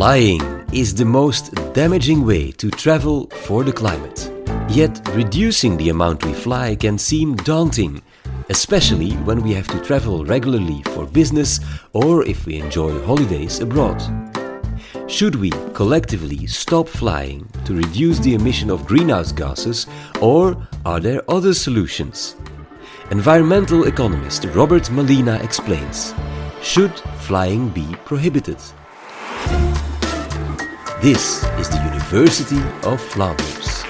Flying is the most damaging way to travel for the climate. Yet, reducing the amount we fly can seem daunting, especially when we have to travel regularly for business or if we enjoy holidays abroad. Should we collectively stop flying to reduce the emission of greenhouse gases, or are there other solutions? Environmental economist Robert Malina explains Should flying be prohibited? This is the University of Flanders.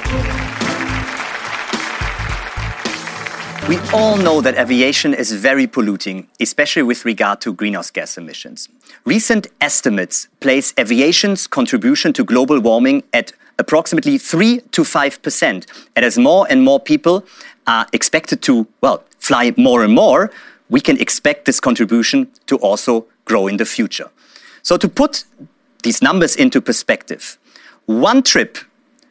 We all know that aviation is very polluting, especially with regard to greenhouse gas emissions. Recent estimates place aviation's contribution to global warming at approximately 3 to 5%. And as more and more people are expected to, well, fly more and more, we can expect this contribution to also grow in the future. So, to put these numbers into perspective, one trip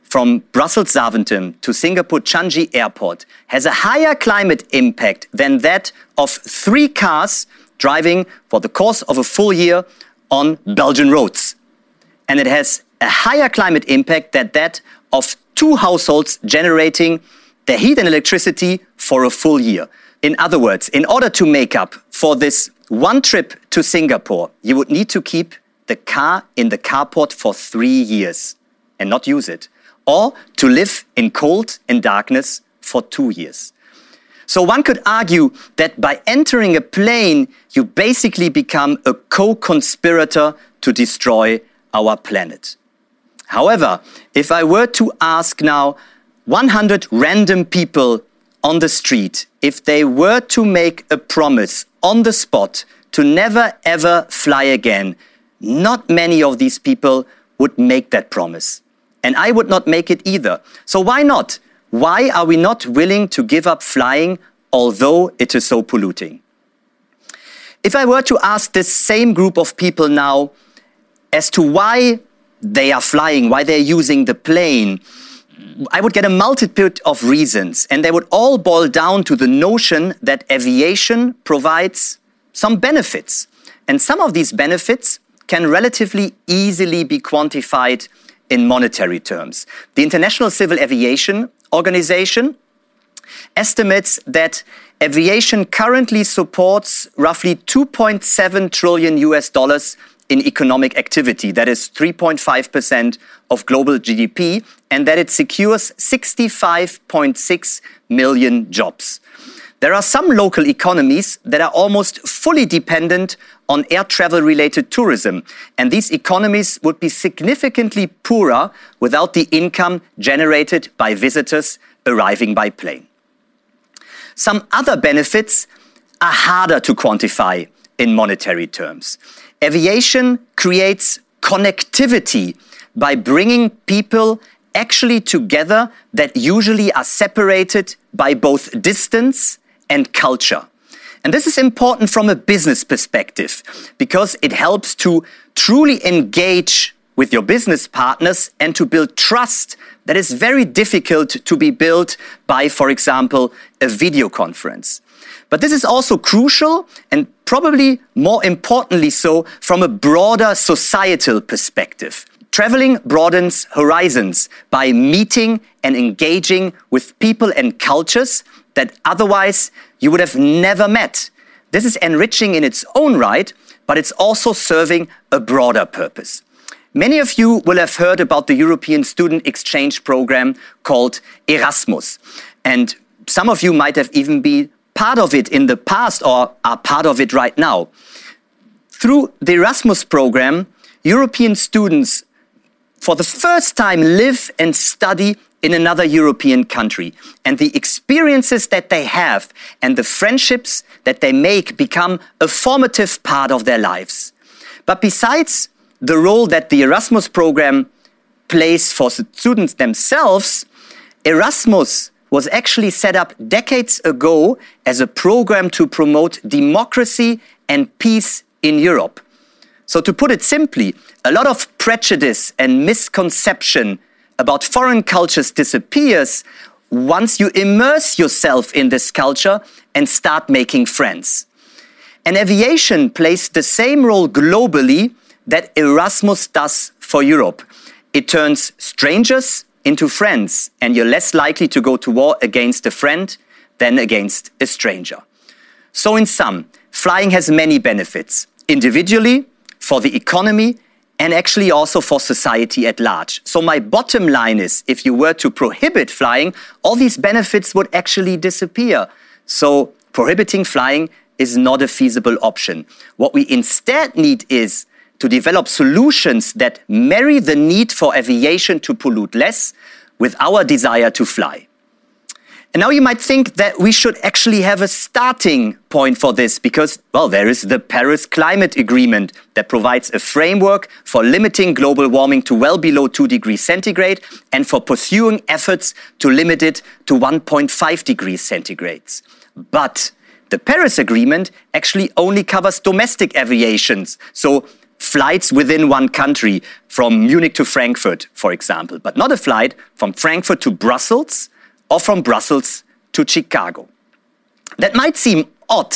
from Brussels Zaventem to Singapore Changi Airport has a higher climate impact than that of three cars driving for the course of a full year on Belgian roads. And it has a higher climate impact than that of two households generating the heat and electricity for a full year. In other words, in order to make up for this one trip to Singapore, you would need to keep the car in the carport for three years and not use it or to live in cold and darkness for two years. So one could argue that by entering a plane, you basically become a co conspirator to destroy our planet. However, if I were to ask now 100 random people on the street if they were to make a promise on the spot to never ever fly again, not many of these people would make that promise. And I would not make it either. So why not? Why are we not willing to give up flying although it is so polluting? If I were to ask this same group of people now as to why they are flying, why they're using the plane, I would get a multitude of reasons, and they would all boil down to the notion that aviation provides some benefits. And some of these benefits can relatively easily be quantified in monetary terms. The International Civil Aviation Organization estimates that aviation currently supports roughly 2.7 trillion US dollars in economic activity. That is 3.5% of global GDP, and that it secures 65.6 million jobs. There are some local economies that are almost fully dependent on air travel related tourism, and these economies would be significantly poorer without the income generated by visitors arriving by plane. Some other benefits are harder to quantify in monetary terms. Aviation creates connectivity by bringing people actually together that usually are separated by both distance and culture. And this is important from a business perspective because it helps to truly engage with your business partners and to build trust that is very difficult to be built by, for example, a video conference. But this is also crucial and probably more importantly so from a broader societal perspective. Traveling broadens horizons by meeting and engaging with people and cultures that otherwise you would have never met. This is enriching in its own right, but it's also serving a broader purpose. Many of you will have heard about the European Student Exchange Program called Erasmus. And some of you might have even been part of it in the past or are part of it right now. Through the Erasmus program, European students for the first time live and study in another European country. And the experiences that they have and the friendships that they make become a formative part of their lives. But besides the role that the Erasmus program plays for students themselves, Erasmus was actually set up decades ago as a program to promote democracy and peace in Europe. So, to put it simply, a lot of prejudice and misconception about foreign cultures disappears once you immerse yourself in this culture and start making friends. And aviation plays the same role globally that Erasmus does for Europe. It turns strangers into friends, and you're less likely to go to war against a friend than against a stranger. So, in sum, flying has many benefits individually, for the economy, and actually also for society at large. So, my bottom line is if you were to prohibit flying, all these benefits would actually disappear. So, prohibiting flying is not a feasible option. What we instead need is to develop solutions that marry the need for aviation to pollute less with our desire to fly. And now you might think that we should actually have a starting point for this because, well, there is the Paris Climate Agreement that provides a framework for limiting global warming to well below 2 degrees centigrade and for pursuing efforts to limit it to 1.5 degrees centigrades. But the Paris Agreement actually only covers domestic aviations. So flights within one country, from Munich to Frankfurt, for example, but not a flight from Frankfurt to Brussels or from Brussels to Chicago. That might seem odd,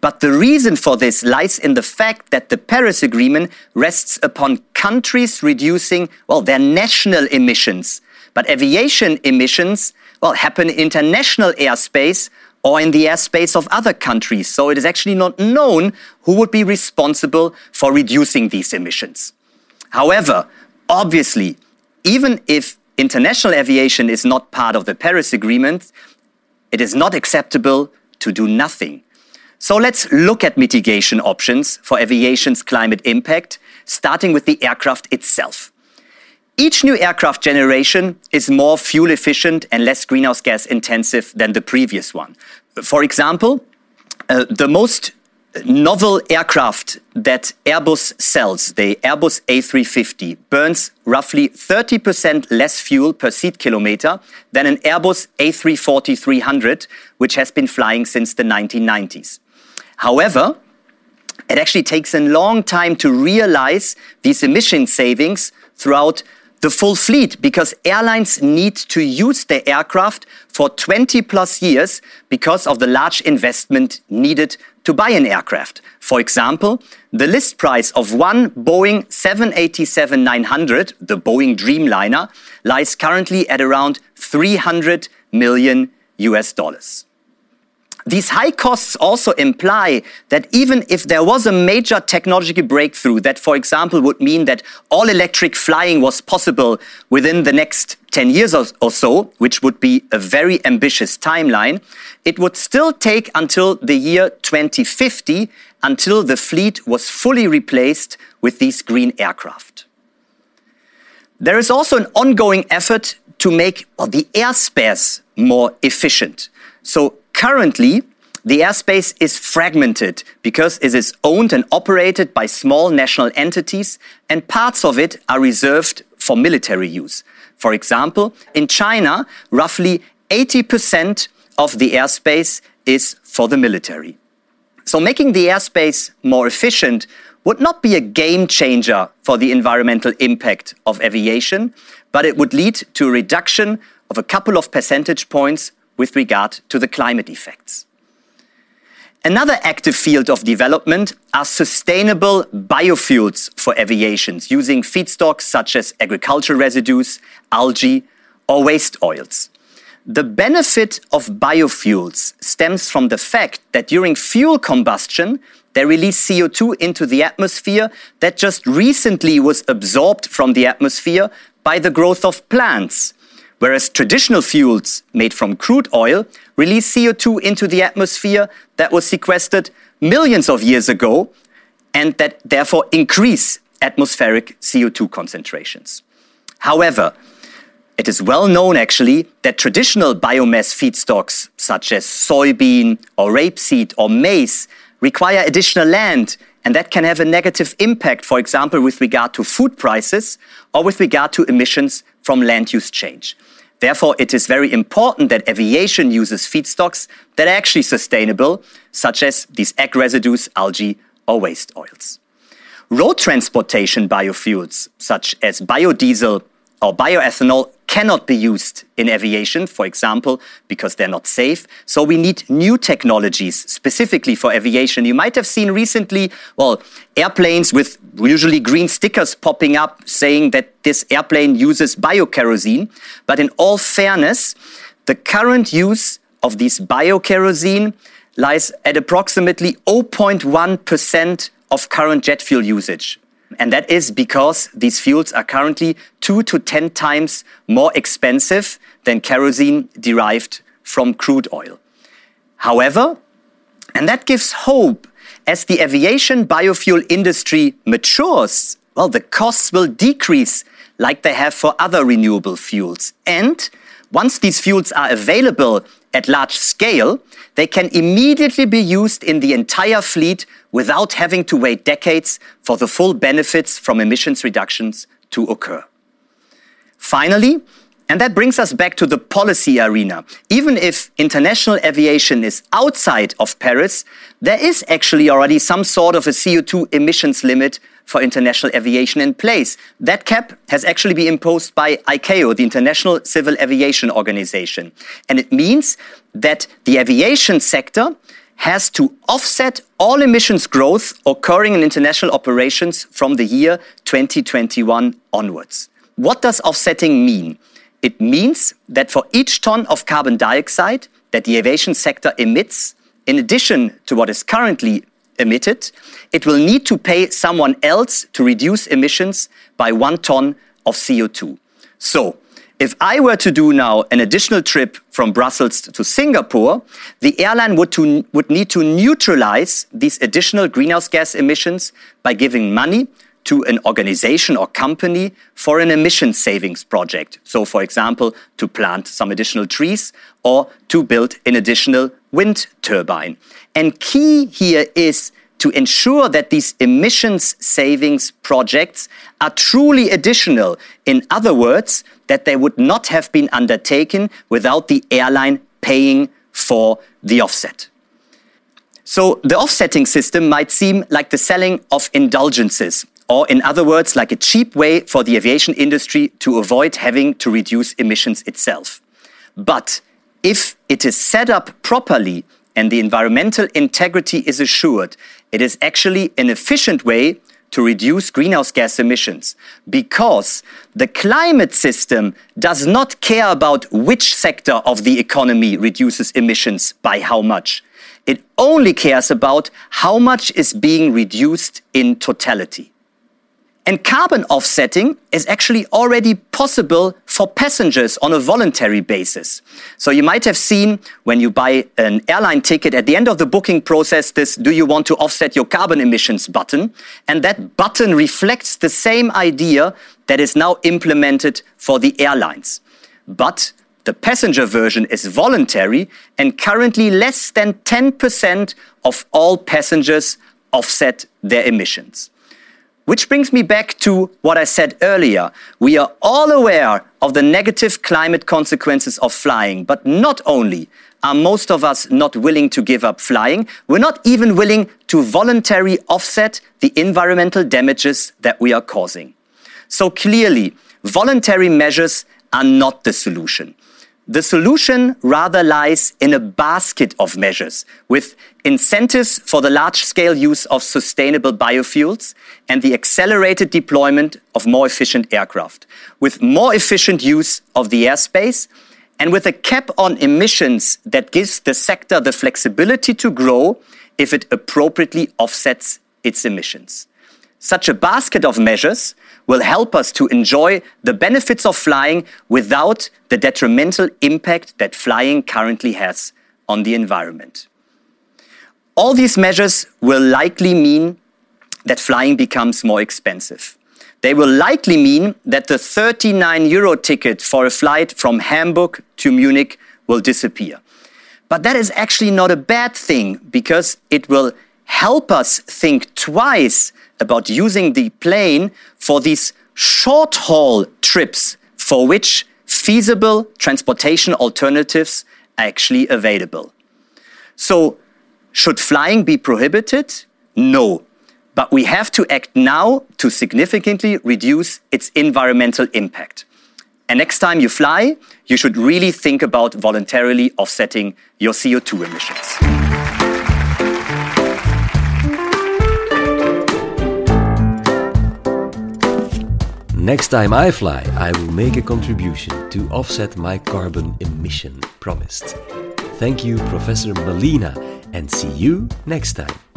but the reason for this lies in the fact that the Paris Agreement rests upon countries reducing, well, their national emissions. But aviation emissions, well, happen in international airspace or in the airspace of other countries. So it is actually not known who would be responsible for reducing these emissions. However, obviously, even if international aviation is not part of the Paris Agreement, it is not acceptable to do nothing. So let's look at mitigation options for aviation's climate impact, starting with the aircraft itself. Each new aircraft generation is more fuel efficient and less greenhouse gas intensive than the previous one. For example, uh, the most novel aircraft that Airbus sells, the Airbus A350, burns roughly 30% less fuel per seat kilometer than an Airbus A340 300, which has been flying since the 1990s. However, it actually takes a long time to realize these emission savings throughout the full fleet because airlines need to use their aircraft for 20 plus years because of the large investment needed to buy an aircraft. For example, the list price of one Boeing 787-900, the Boeing Dreamliner, lies currently at around 300 million US dollars. These high costs also imply that even if there was a major technological breakthrough that, for example, would mean that all electric flying was possible within the next 10 years or so, which would be a very ambitious timeline, it would still take until the year 2050 until the fleet was fully replaced with these green aircraft. There is also an ongoing effort to make well, the airspace more efficient. So Currently, the airspace is fragmented because it is owned and operated by small national entities, and parts of it are reserved for military use. For example, in China, roughly 80% of the airspace is for the military. So, making the airspace more efficient would not be a game changer for the environmental impact of aviation, but it would lead to a reduction of a couple of percentage points with regard to the climate effects. Another active field of development are sustainable biofuels for aviations using feedstocks such as agricultural residues, algae, or waste oils. The benefit of biofuels stems from the fact that during fuel combustion, they release CO2 into the atmosphere that just recently was absorbed from the atmosphere by the growth of plants whereas traditional fuels made from crude oil release CO2 into the atmosphere that was sequestered millions of years ago and that therefore increase atmospheric CO2 concentrations. However, it is well known actually that traditional biomass feedstocks such as soybean or rapeseed or maize require additional land and that can have a negative impact, for example, with regard to food prices or with regard to emissions from land use change. Therefore, it is very important that aviation uses feedstocks that are actually sustainable, such as these ag residues, algae, or waste oils. Road transportation biofuels, such as biodiesel or bioethanol, cannot be used in aviation, for example, because they're not safe. So we need new technologies specifically for aviation. You might have seen recently, well, airplanes with usually green stickers popping up saying that this airplane uses biokerosene. But in all fairness, the current use of this biokerosene lies at approximately 0.1% of current jet fuel usage. And that is because these fuels are currently two to 10 times more expensive than kerosene derived from crude oil. However, and that gives hope, as the aviation biofuel industry matures, well, the costs will decrease like they have for other renewable fuels. And once these fuels are available at large scale, they can immediately be used in the entire fleet without having to wait decades for the full benefits from emissions reductions to occur. Finally, and that brings us back to the policy arena. Even if international aviation is outside of Paris, there is actually already some sort of a CO2 emissions limit for international aviation in place. That cap has actually been imposed by ICAO, the International Civil Aviation Organization. And it means that the aviation sector has to offset all emissions growth occurring in international operations from the year 2021 onwards. What does offsetting mean? It means that for each ton of carbon dioxide that the aviation sector emits, in addition to what is currently emitted, it will need to pay someone else to reduce emissions by one ton of CO2. So, if I were to do now an additional trip from Brussels to Singapore, the airline would, need to neutralize these additional greenhouse gas emissions by giving money to an organization or company for an emission savings project. So, for example, to plant some additional trees or to build an additional wind turbine. And key here is to ensure that these emissions savings projects are truly additional. In other words, that they would not have been undertaken without the airline paying for the offset. So the offsetting system might seem like the selling of indulgences, or in other words, like a cheap way for the aviation industry to avoid having to reduce emissions itself. But if it is set up properly and the environmental integrity is assured, it is actually an efficient way to reduce greenhouse gas emissions because the climate system does not care about which sector of the economy reduces emissions by how much. It only cares about how much is being reduced in totality. And carbon offsetting is actually already possible for passengers on a voluntary basis. So you might have seen when you buy an airline ticket at the end of the booking process this do you want to offset your carbon emissions button and that button reflects the same idea that is now implemented for the airlines. But the passenger version is voluntary and currently less than 10% of all passengers offset their emissions. Which brings me back to what I said earlier. We are all aware of the negative climate consequences of flying, but not only are most of us not willing to give up flying, we're not even willing to voluntarily offset the environmental damages that we are causing. So clearly, voluntary measures are not the solution. The solution rather lies in a basket of measures with incentives for the large scale use of sustainable biofuels and the accelerated deployment of more efficient aircraft, with more efficient use of the airspace and with a cap on emissions that gives the sector the flexibility to grow if it appropriately offsets its emissions. Such a basket of measures will help us to enjoy the benefits of flying without the detrimental impact that flying currently has on the environment. All these measures will likely mean that flying becomes more expensive. They will likely mean that the 39 euro ticket for a flight from Hamburg to Munich will disappear. But that is actually not a bad thing because it will help us think twice about using the plane for these short haul trips for which feasible transportation alternatives are actually available. So, should flying be prohibited? No. But we have to act now to significantly reduce its environmental impact. And next time you fly, you should really think about voluntarily offsetting your CO2 emissions. Next time I fly, I will make a contribution to offset my carbon emission promised. Thank you, Professor Malina, and see you next time.